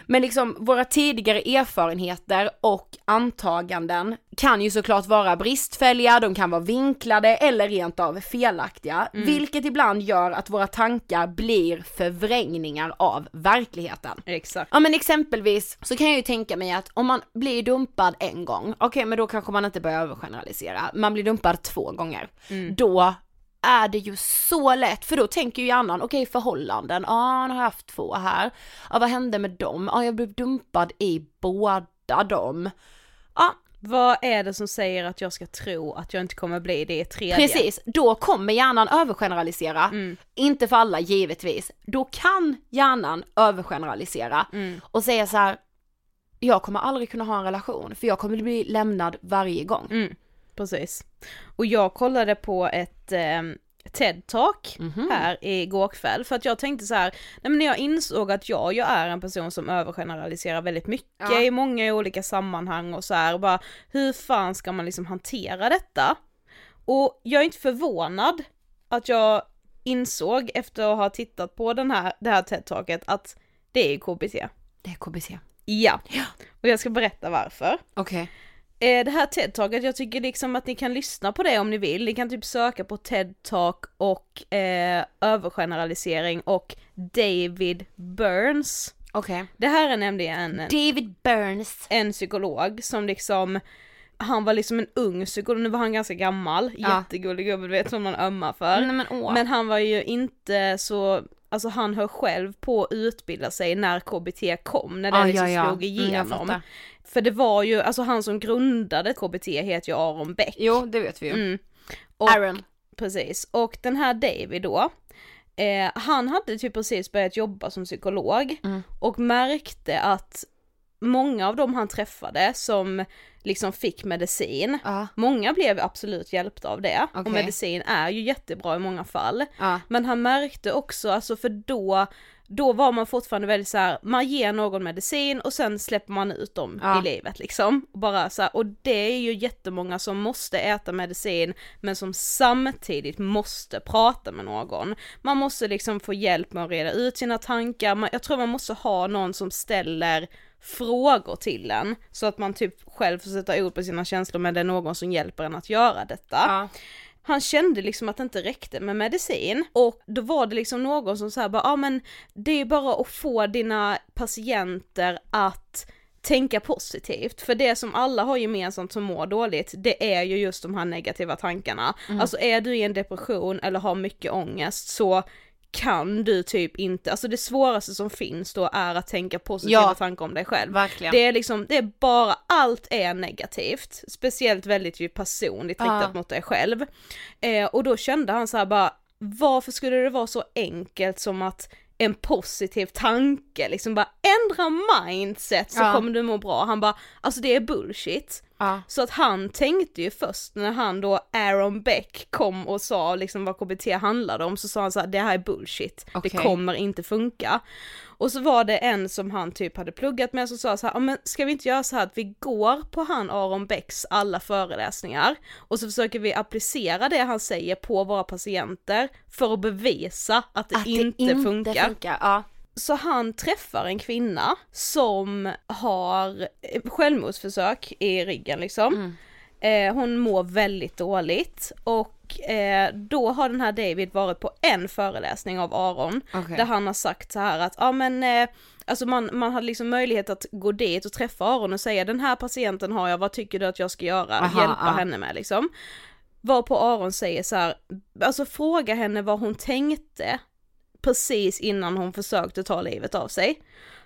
Men liksom våra tidigare erfarenheter och antaganden kan ju såklart vara bristfälliga, de kan vara vinklade eller rent av felaktiga, vilket ibland gör att våra tankar blir förvrängningar av verkligheten. Exakt. Ja men exempelvis så kan jag ju tänka mig att om man blir dumpad en gång, okej men då kanske man inte börjar övergeneralisera, man blir dumpad två gånger. Då är det ju så lätt, för då tänker ju hjärnan, okej förhållanden, ja ah, nu har jag haft två här, ja vad hände med dem, ja jag blev dumpad i båda dem. Ja. Vad är det som säger att jag ska tro att jag inte kommer bli det i tredje? precis, då kommer hjärnan övergeneralisera, inte för alla givetvis, då kan hjärnan övergeneralisera och säga så här. jag kommer aldrig kunna ha en relation för jag kommer bli lämnad varje gång. Mm, precis. Och jag kollade på ett eh, TED-talk Mhm. här igår kväll för att jag tänkte så här, nej men när jag insåg att jag, jag är en person som övergeneraliserar väldigt mycket Ja. i många olika sammanhang och så här, bara hur fan ska man liksom hantera detta? Och jag är inte förvånad att jag insåg efter att ha tittat på den här, det här TED-talket att det är KBT. Det är KBC. Ja. Och jag ska berätta varför. Okej. Eh, det här TED-talket, jag tycker liksom att ni kan lyssna på det om ni vill. Ni kan typ söka på TED-talk och eh, övergeneralisering och David Burns. Okej. Det här är nämligen en, David Burns. en psykolog som liksom han var liksom en ung psykolog, nu var han ganska gammal, Ja. jättegullig gubbe, du vet som man ömmar för. Nej men. Men han var ju inte så, alltså han höll själv på att utbilda sig när KBT kom, när det Ah, liksom ja, ja. slog Mm, igenom. fattar. för det var ju, alltså han som grundade KBT heter ju Aron Beck. Jo, det vet vi ju. Mm. Och, Aaron. Precis, och den här David då, eh, han hade typ precis börjat jobba som psykolog Mm. och märkte att många av dem han träffade som liksom fick medicin, Ja. många blev absolut hjälpta av det och Okej. medicin är ju jättebra i många fall. Ja. Men han märkte också, alltså för då, då var man fortfarande väldigt så här, man ger någon medicin och sen släpper man ut dem Ja. i livet liksom. Och Bara så här, och det är ju jättemånga som måste äta medicin men som samtidigt måste prata med någon. Man måste liksom få hjälp med att reda ut sina tankar, man, jag tror man måste ha någon som ställer frågor till en så att man typ själv får sätta ord på sina känslor men det är någon som hjälper en att göra detta. Ja. Han kände liksom att det inte räckte med medicin och då var det liksom någon som sa bara, ja ah, men det är bara att få dina patienter att tänka positivt, för det som alla har gemensamt som mår dåligt, det är ju just de här negativa tankarna. Alltså är du i en depression eller har mycket ångest så kan du typ inte, alltså det svåraste som finns då är att tänka positiva Ja. tankar om dig själv. Verkligen. Det är liksom, det är bara, allt är negativt, speciellt väldigt ju personligt riktat mot dig själv. Eh, och då kände han så här bara, varför skulle det vara så enkelt som att en positiv tanke, liksom bara ändra mindset så Ja. kommer du må bra. Han bara, alltså det är bullshit. Ja. Så att han tänkte ju först när han då, Aaron Beck, kom och sa liksom vad KBT handlade om, så sa han så här, det här är bullshit, Okej. det kommer inte funka. Och så var det en som han typ hade pluggat med som sa så här, "Ja, men ska vi inte göra så här att vi går på han Aron Becks alla föreläsningar och så försöker vi applicera det han säger på våra patienter för att bevisa att det, Att inte, funkar. Ja. Så han träffar en kvinna som har eh, självmordsförsök i ryggen liksom. Eh, hon mår väldigt dåligt och eh, då har den här David varit på en föreläsning av Aron Okej. där han har sagt så här att ja men eh, alltså man, man hade liksom möjlighet att gå dit och träffa Aron och säga den här patienten har jag, vad tycker du att jag ska göra? Aha, Hjälpa ja. henne med liksom. Varpå Aron säger så här, alltså fråga henne vad hon tänkte precis innan hon försökte ta livet av sig.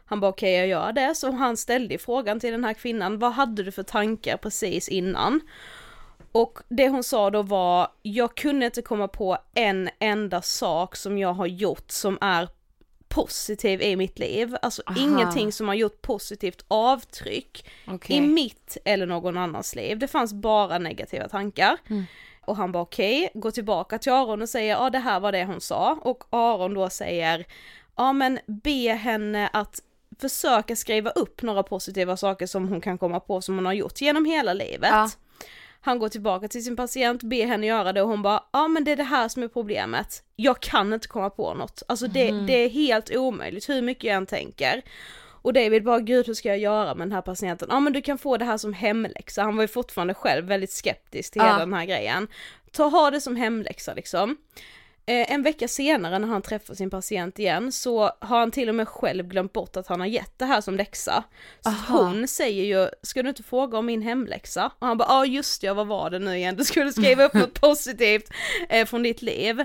Han bara okej jag gör det, så han ställde frågan till den här kvinnan, vad hade du för tankar precis innan? Och det hon sa då var, jag kunde inte komma på en enda sak som jag har gjort som är positiv i mitt liv, alltså Aha. ingenting som har gjort positivt avtryck Okej. i mitt eller någon annans liv. Det fanns bara negativa tankar. Och han bara okej, gå tillbaka till Aron och säger ja det här var det hon sa och Aron då säger ja men be henne att försöka skriva upp några positiva saker som hon kan komma på som hon har gjort genom hela livet. Ja. Han går tillbaka till sin patient, ber henne göra det och hon bara, ja men det är det här som är problemet. Jag kan inte komma på något. Alltså det, det är helt omöjligt hur mycket jag än tänker. Och David bara, gud hur ska jag göra med den här patienten? Ja men du kan få det här som hemläxa. Han var ju fortfarande själv väldigt skeptisk till Ja. hela den här grejen. Ta, ha det som hemläxa liksom. Eh, en vecka senare när han träffar sin patient igen så har han till och med själv glömt bort att han har gett det här som läxa. Så Aha. hon säger ju, ska du inte fråga om min hemläxa? Och han bara, ja ah, just det, vad var det nu igen? Du skulle skriva upp något positivt eh, från ditt liv.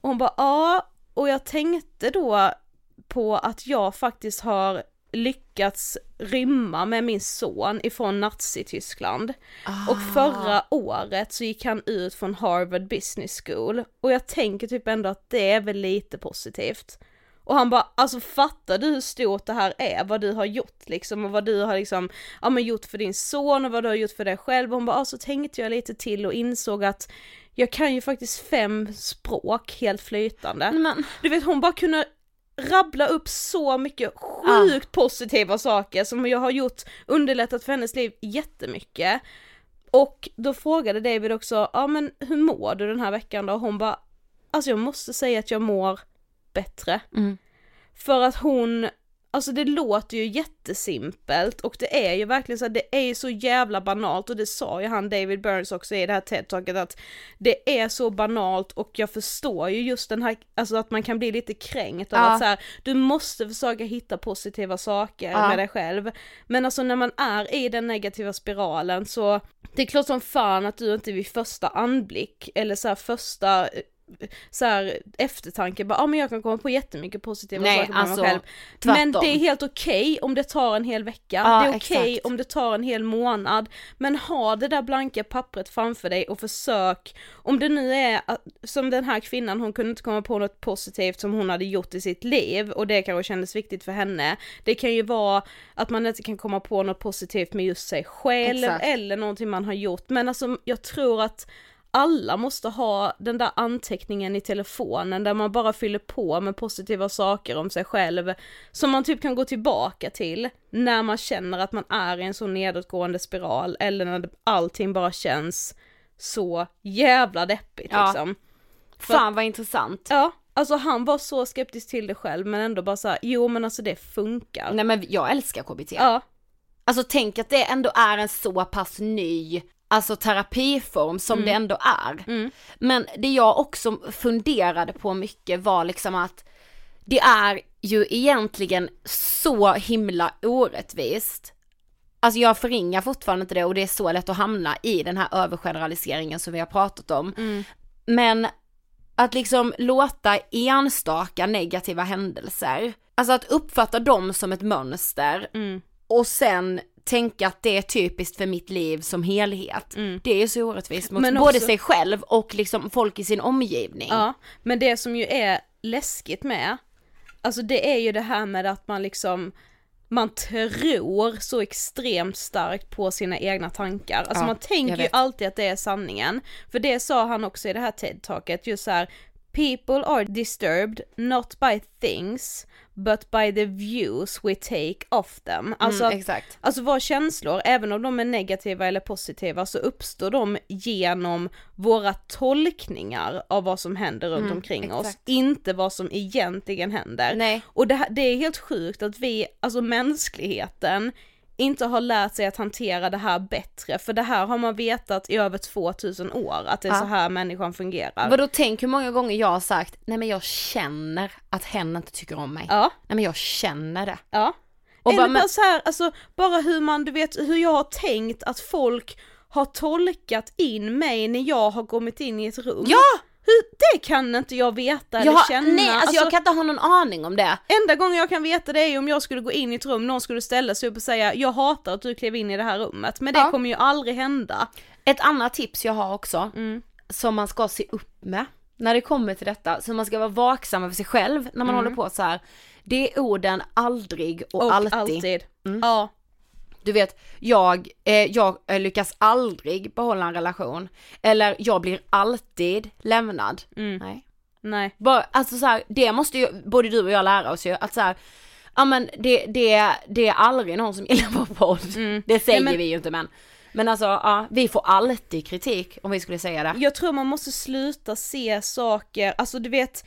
Och hon bara, ja, och jag tänkte då på att jag faktiskt har lyckats rymma med min son ifrån Nazityskland. Och förra året så gick han ut från Harvard Business School och jag tänker typ ändå att det är väl lite positivt. Och han bara, alltså fattar du hur stort det här är, vad du har gjort liksom och vad du har liksom, ja men gjort för din son och vad du har gjort för dig själv. Och hon bara, så tänkte jag lite till och insåg att jag kan ju faktiskt fem språk helt flytande. Men, Du vet hon bara kunde rabbla upp så mycket sjukt positiva saker som jag har gjort, underlättat för hennes liv jättemycket. Och då frågade David också, ja men hur mår du den här veckan då? Och hon bara, alltså jag måste säga att jag mår bättre. Mm. För att hon Alltså det låter ju jättesimpelt och det är ju verkligen så här, det är så jävla banalt och det sa ju han David Burns också i det här TED-talket att det är så banalt och jag förstår ju just den här, alltså att man kan bli lite kränkt av Ja. att så här, du måste försöka hitta positiva saker Ja. med dig själv. Men alltså när man är i den negativa spiralen så, det är klart som fan att du inte vid första anblick eller så här första så här eftertanke bara, ah, men jag kan komma på jättemycket positiva Nej, saker med alltså, mig själv. tvärtom. Men det är helt okej om det tar en hel vecka, Ja, det är okej exakt. om det tar en hel månad. Men ha det där blanka pappret framför dig och försök, om det nu är som den här kvinnan, hon kunde inte komma på något positivt som hon hade gjort i sitt liv och det kanske kändes viktigt för henne. Det kan ju vara att man inte kan komma på något positivt med just sig själv Exakt. eller någonting man har gjort. Men alltså jag tror att alla måste ha den där anteckningen i telefonen där man bara fyller på med positiva saker om sig själv som man typ kan gå tillbaka till när man känner att man är i en så nedåtgående spiral eller när allting bara känns så jävla deppigt Ja. liksom. Fan vad intressant. Ja, alltså han var så skeptisk till det själv men ändå bara såhär, jo men alltså det funkar. Nej men jag älskar KBT. Ja, Alltså tänk att det ändå är en så pass ny, alltså terapiform som det ändå är. Men det jag också funderade på mycket var liksom att det är ju egentligen så himla orättvist. Alltså jag förringar fortfarande inte det och det är så lätt att hamna i den här övergeneraliseringen som vi har pratat om. Men att liksom låta enstaka negativa händelser, alltså att uppfatta dem som ett mönster och sen tänka att det är typiskt för mitt liv som helhet. Det är så orättvist mot Men både också- sig själv och liksom folk i sin omgivning. Ja, men det som ju är läskigt med, alltså det är ju det här med att man liksom man tror så extremt starkt på sina egna tankar. Alltså Ja, man tänker ju alltid att det är sanningen. För det sa han också i det här TED-talket, just så här, People are disturbed not by things but by the views we take of them. Alltså, Mm, exakt. Alltså våra känslor, även om de är negativa eller positiva, så uppstår de genom våra tolkningar av vad som händer runt omkring oss, Mm, exakt. inte vad som egentligen händer. Nej. Och det, det är helt sjukt att vi, alltså mänskligheten, inte har lärt sig att hantera det här bättre, för det här har man vetat i över 2000 år, att det är Ja. så här människan fungerar. Vadå tänk hur många gånger jag har sagt, nej men jag känner att hen inte tycker om mig. Ja. Nej men jag känner det. Ja. Och Eller bara, men- så här, alltså bara hur man, du vet hur jag har tänkt att folk har tolkat in mig när jag har kommit in i ett rum. Ja! Det kan inte jag veta eller Jag, känna. nej alltså, jag kan inte ha någon aning om det. Enda gången jag kan veta det är om jag skulle gå in i ett rum, någon skulle ställa sig upp och säga jag hatar att du klev in i det här rummet, men det Ja. kommer ju aldrig hända. Ett annat tips jag har också, Mm. som man ska se upp med när det kommer till detta, så man ska vara vaksam över sig själv när man håller på så här. Det är orden aldrig och, Och alltid. alltid. Ja. Du vet, jag, eh, jag eh, lyckas aldrig behålla en relation. Eller jag blir alltid lämnad. Mm. Nej. Nej. Bara, alltså så här, det måste ju både du och jag lära oss ju, att så här, ja men det, det, det är aldrig någon som gillar vår podd. Det säger Nej, men- vi ju inte men. Men alltså, ja, vi får alltid kritik om vi skulle säga det. Jag tror man måste sluta se saker, alltså du vet,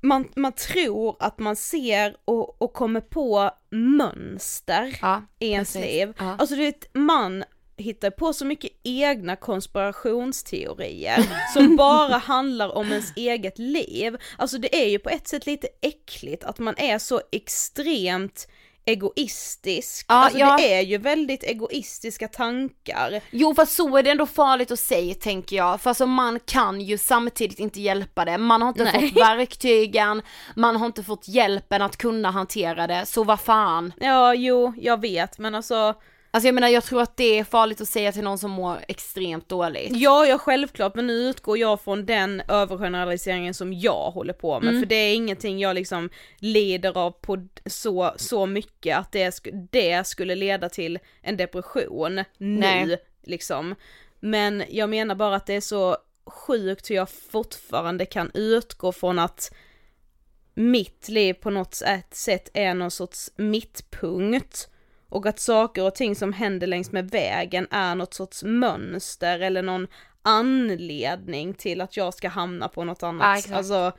man, man tror att man ser och, och kommer på mönster Ja, i ens precis. liv. Ja. Alltså du vet, man hittar på så mycket egna konspirationsteorier som bara handlar om ens eget liv. Alltså det är ju på ett sätt lite äckligt att man är så extremt egoistisk. Ja, alltså ja. det är ju väldigt egoistiska tankar. Jo fast så är det ändå farligt att säga tänker jag, för alltså man kan ju samtidigt inte hjälpa det, man har inte Nej. fått verktygen, man har inte fått hjälpen att kunna hantera det, så vad fan. Ja, jo, jag vet, men alltså Alltså jag menar jag tror att det är farligt att säga till någon som mår extremt dåligt. Ja, ja självklart, men nu utgår jag från den övergeneraliseringen som jag håller på med, för det är ingenting jag liksom lider av på så, så mycket att det, sk- det skulle leda till en depression nu, Nej. liksom. Men jag menar bara att det är så sjukt hur jag fortfarande kan utgå från att mitt liv på något sätt- sätt är någon sorts mittpunkt och att saker och ting som händer längs med vägen är något sorts mönster eller någon anledning till att jag ska hamna på något annat. Ja, exakt. alltså,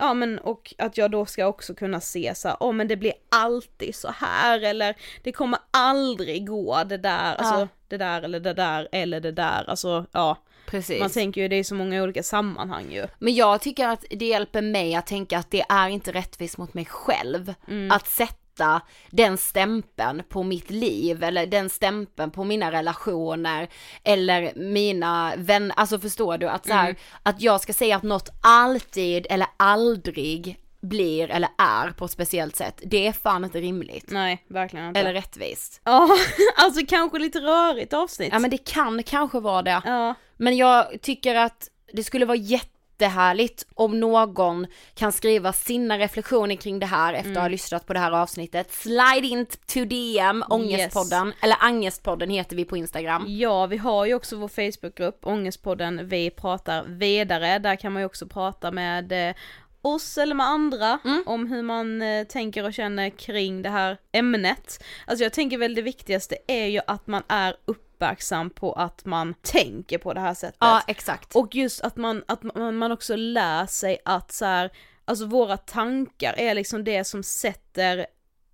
Ja men och att jag då ska också kunna se så här, åh men det blir alltid så här eller det kommer aldrig gå det där, alltså det där eller det där eller det där, alltså ja. Precis. Man tänker ju det är så många olika sammanhang ju. Men jag tycker att det hjälper mig att tänka att det är inte rättvist mot mig själv att sätta den stämpeln på mitt liv eller den stämpeln på mina relationer eller mina vänner, alltså förstår du att så här, att jag ska säga att något alltid eller aldrig blir eller är på ett speciellt sätt, det är fan inte rimligt. Nej, verkligen inte. Eller rättvist. Ja, alltså kanske lite rörigt avsnitt. Ja men det kan kanske vara det. Ja. Men jag tycker att det skulle vara jättehärligt om någon kan skriva sina reflektioner kring det här efter att Mm. ha lyssnat på det här avsnittet. Slide in to DM, Ångestpodden, eller Angestpodden heter vi på Instagram. Ja, vi har ju också vår Facebookgrupp, Ångestpodden Vi pratar vidare. Där kan man ju också prata med eh, oss eller med andra om hur man eh, tänker och känner kring det här ämnet. Alltså jag tänker väl det viktigaste är ju att man är uppmärksam på att man tänker på det här sättet. Ja exakt. Och just att man, att man också lär sig att så här, alltså våra tankar är liksom det som sätter,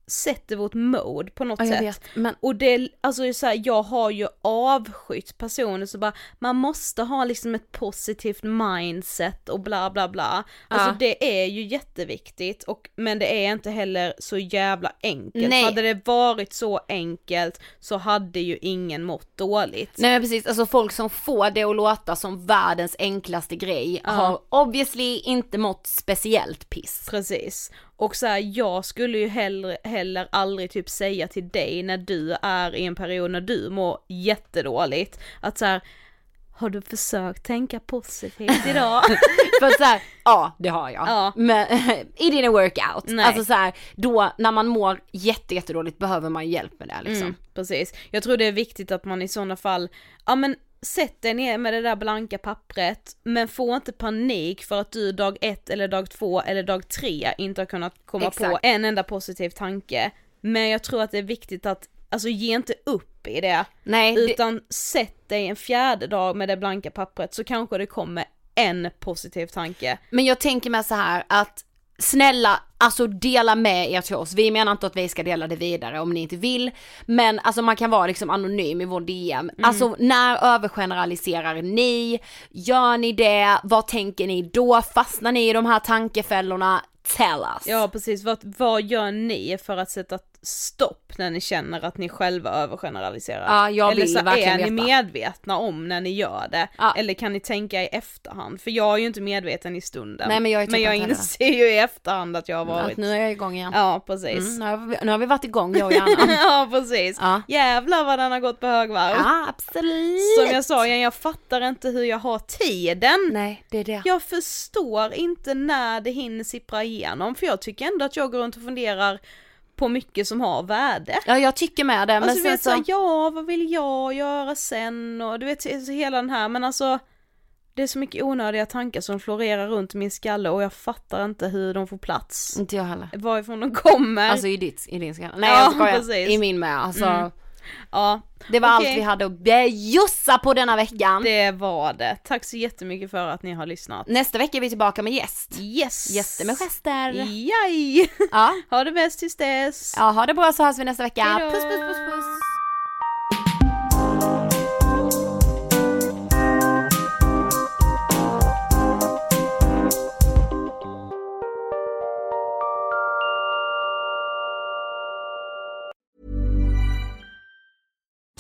sätter vårt mode på något Ja, sätt. vet, men Och det, alltså så här, jag har ju avskytt personer så bara, man måste ha liksom ett positivt mindset och bla bla bla. Alltså Ja. det är ju jätteviktigt och, men det är inte heller så jävla enkelt. Nej. Hade det varit så enkelt så hade ju ingen mått dåligt. Nej precis, alltså folk som får det att låta som världens enklaste grej har obviously inte mått speciellt piss. Precis. Och så här, jag skulle ju heller, heller aldrig typ säga till dig när du är i en period när du mår jättedåligt, att så här, har du försökt tänka positivt idag? För att såhär, ja det har jag. Ja. Men it didn't work out. Nej. Alltså såhär, då när man mår jätte, jättedåligt behöver man hjälp med det liksom. Mm, precis. Jag tror det är viktigt att man i sådana fall, ja men sätt dig ner med det där blanka pappret, men få inte panik för att du dag ett eller dag två eller dag tre inte har kunnat komma på Exakt. en enda positiv tanke. Men jag tror att det är viktigt att, alltså ge inte upp i det. Nej, det, Utan sätt dig en fjärde dag med det blanka pappret så kanske det kommer en positiv tanke. men jag tänker mig så här att snälla, alltså dela med er till oss. Vi menar inte att vi ska dela det vidare om ni inte vill, men alltså man kan vara liksom anonym i vår DM. Alltså när övergeneraliserar ni? Gör ni det? Vad tänker ni då? Fastnar ni i de här tankefällorna? Tell us. Ja precis, vad, vad gör ni för att sätta stopp när ni känner att ni själva övergeneraliserar? Ja, jag Eller vill så verkligen är ni veta. medvetna om när ni gör det? Ja. Eller kan ni tänka i efterhand? För jag är ju inte medveten i stunden. Nej, men jag är typ men jag inser ju i efterhand att jag har varit... Att nu är jag igång igen. Ja precis. Mm, nu, har vi, nu har vi varit igång jag och Janna. ja precis. Ja. Jävlar vad den har gått på högvarv. ja absolut. Som jag sa igen, jag fattar inte hur jag har tiden. Nej det är det. Jag förstår inte när det hinner sippra igenom, för jag tycker ändå att jag går runt och funderar på mycket som har värde. Ja jag tycker med det men Alltså du vet så, så, ja vad vill jag göra sen och du vet hela den här men alltså det är så mycket onödiga tankar som florerar runt min skalle och jag fattar inte hur de får plats. inte jag heller. Varifrån de kommer. Alltså i ditt, i din skalle. Nej Ja, jag skojar. precis. I min med alltså. Mm. Ja, Det var Okej. allt vi hade att bjussa på denna veckan. det var det. Tack så jättemycket för att ni har lyssnat. Nästa vecka är vi tillbaka med gäst. Yes! Gäster med gester. Jaj! Ja. Ha det bäst tills dess. ja, ha det bra så hörs vi nästa vecka. Hejdå. Puss puss puss puss.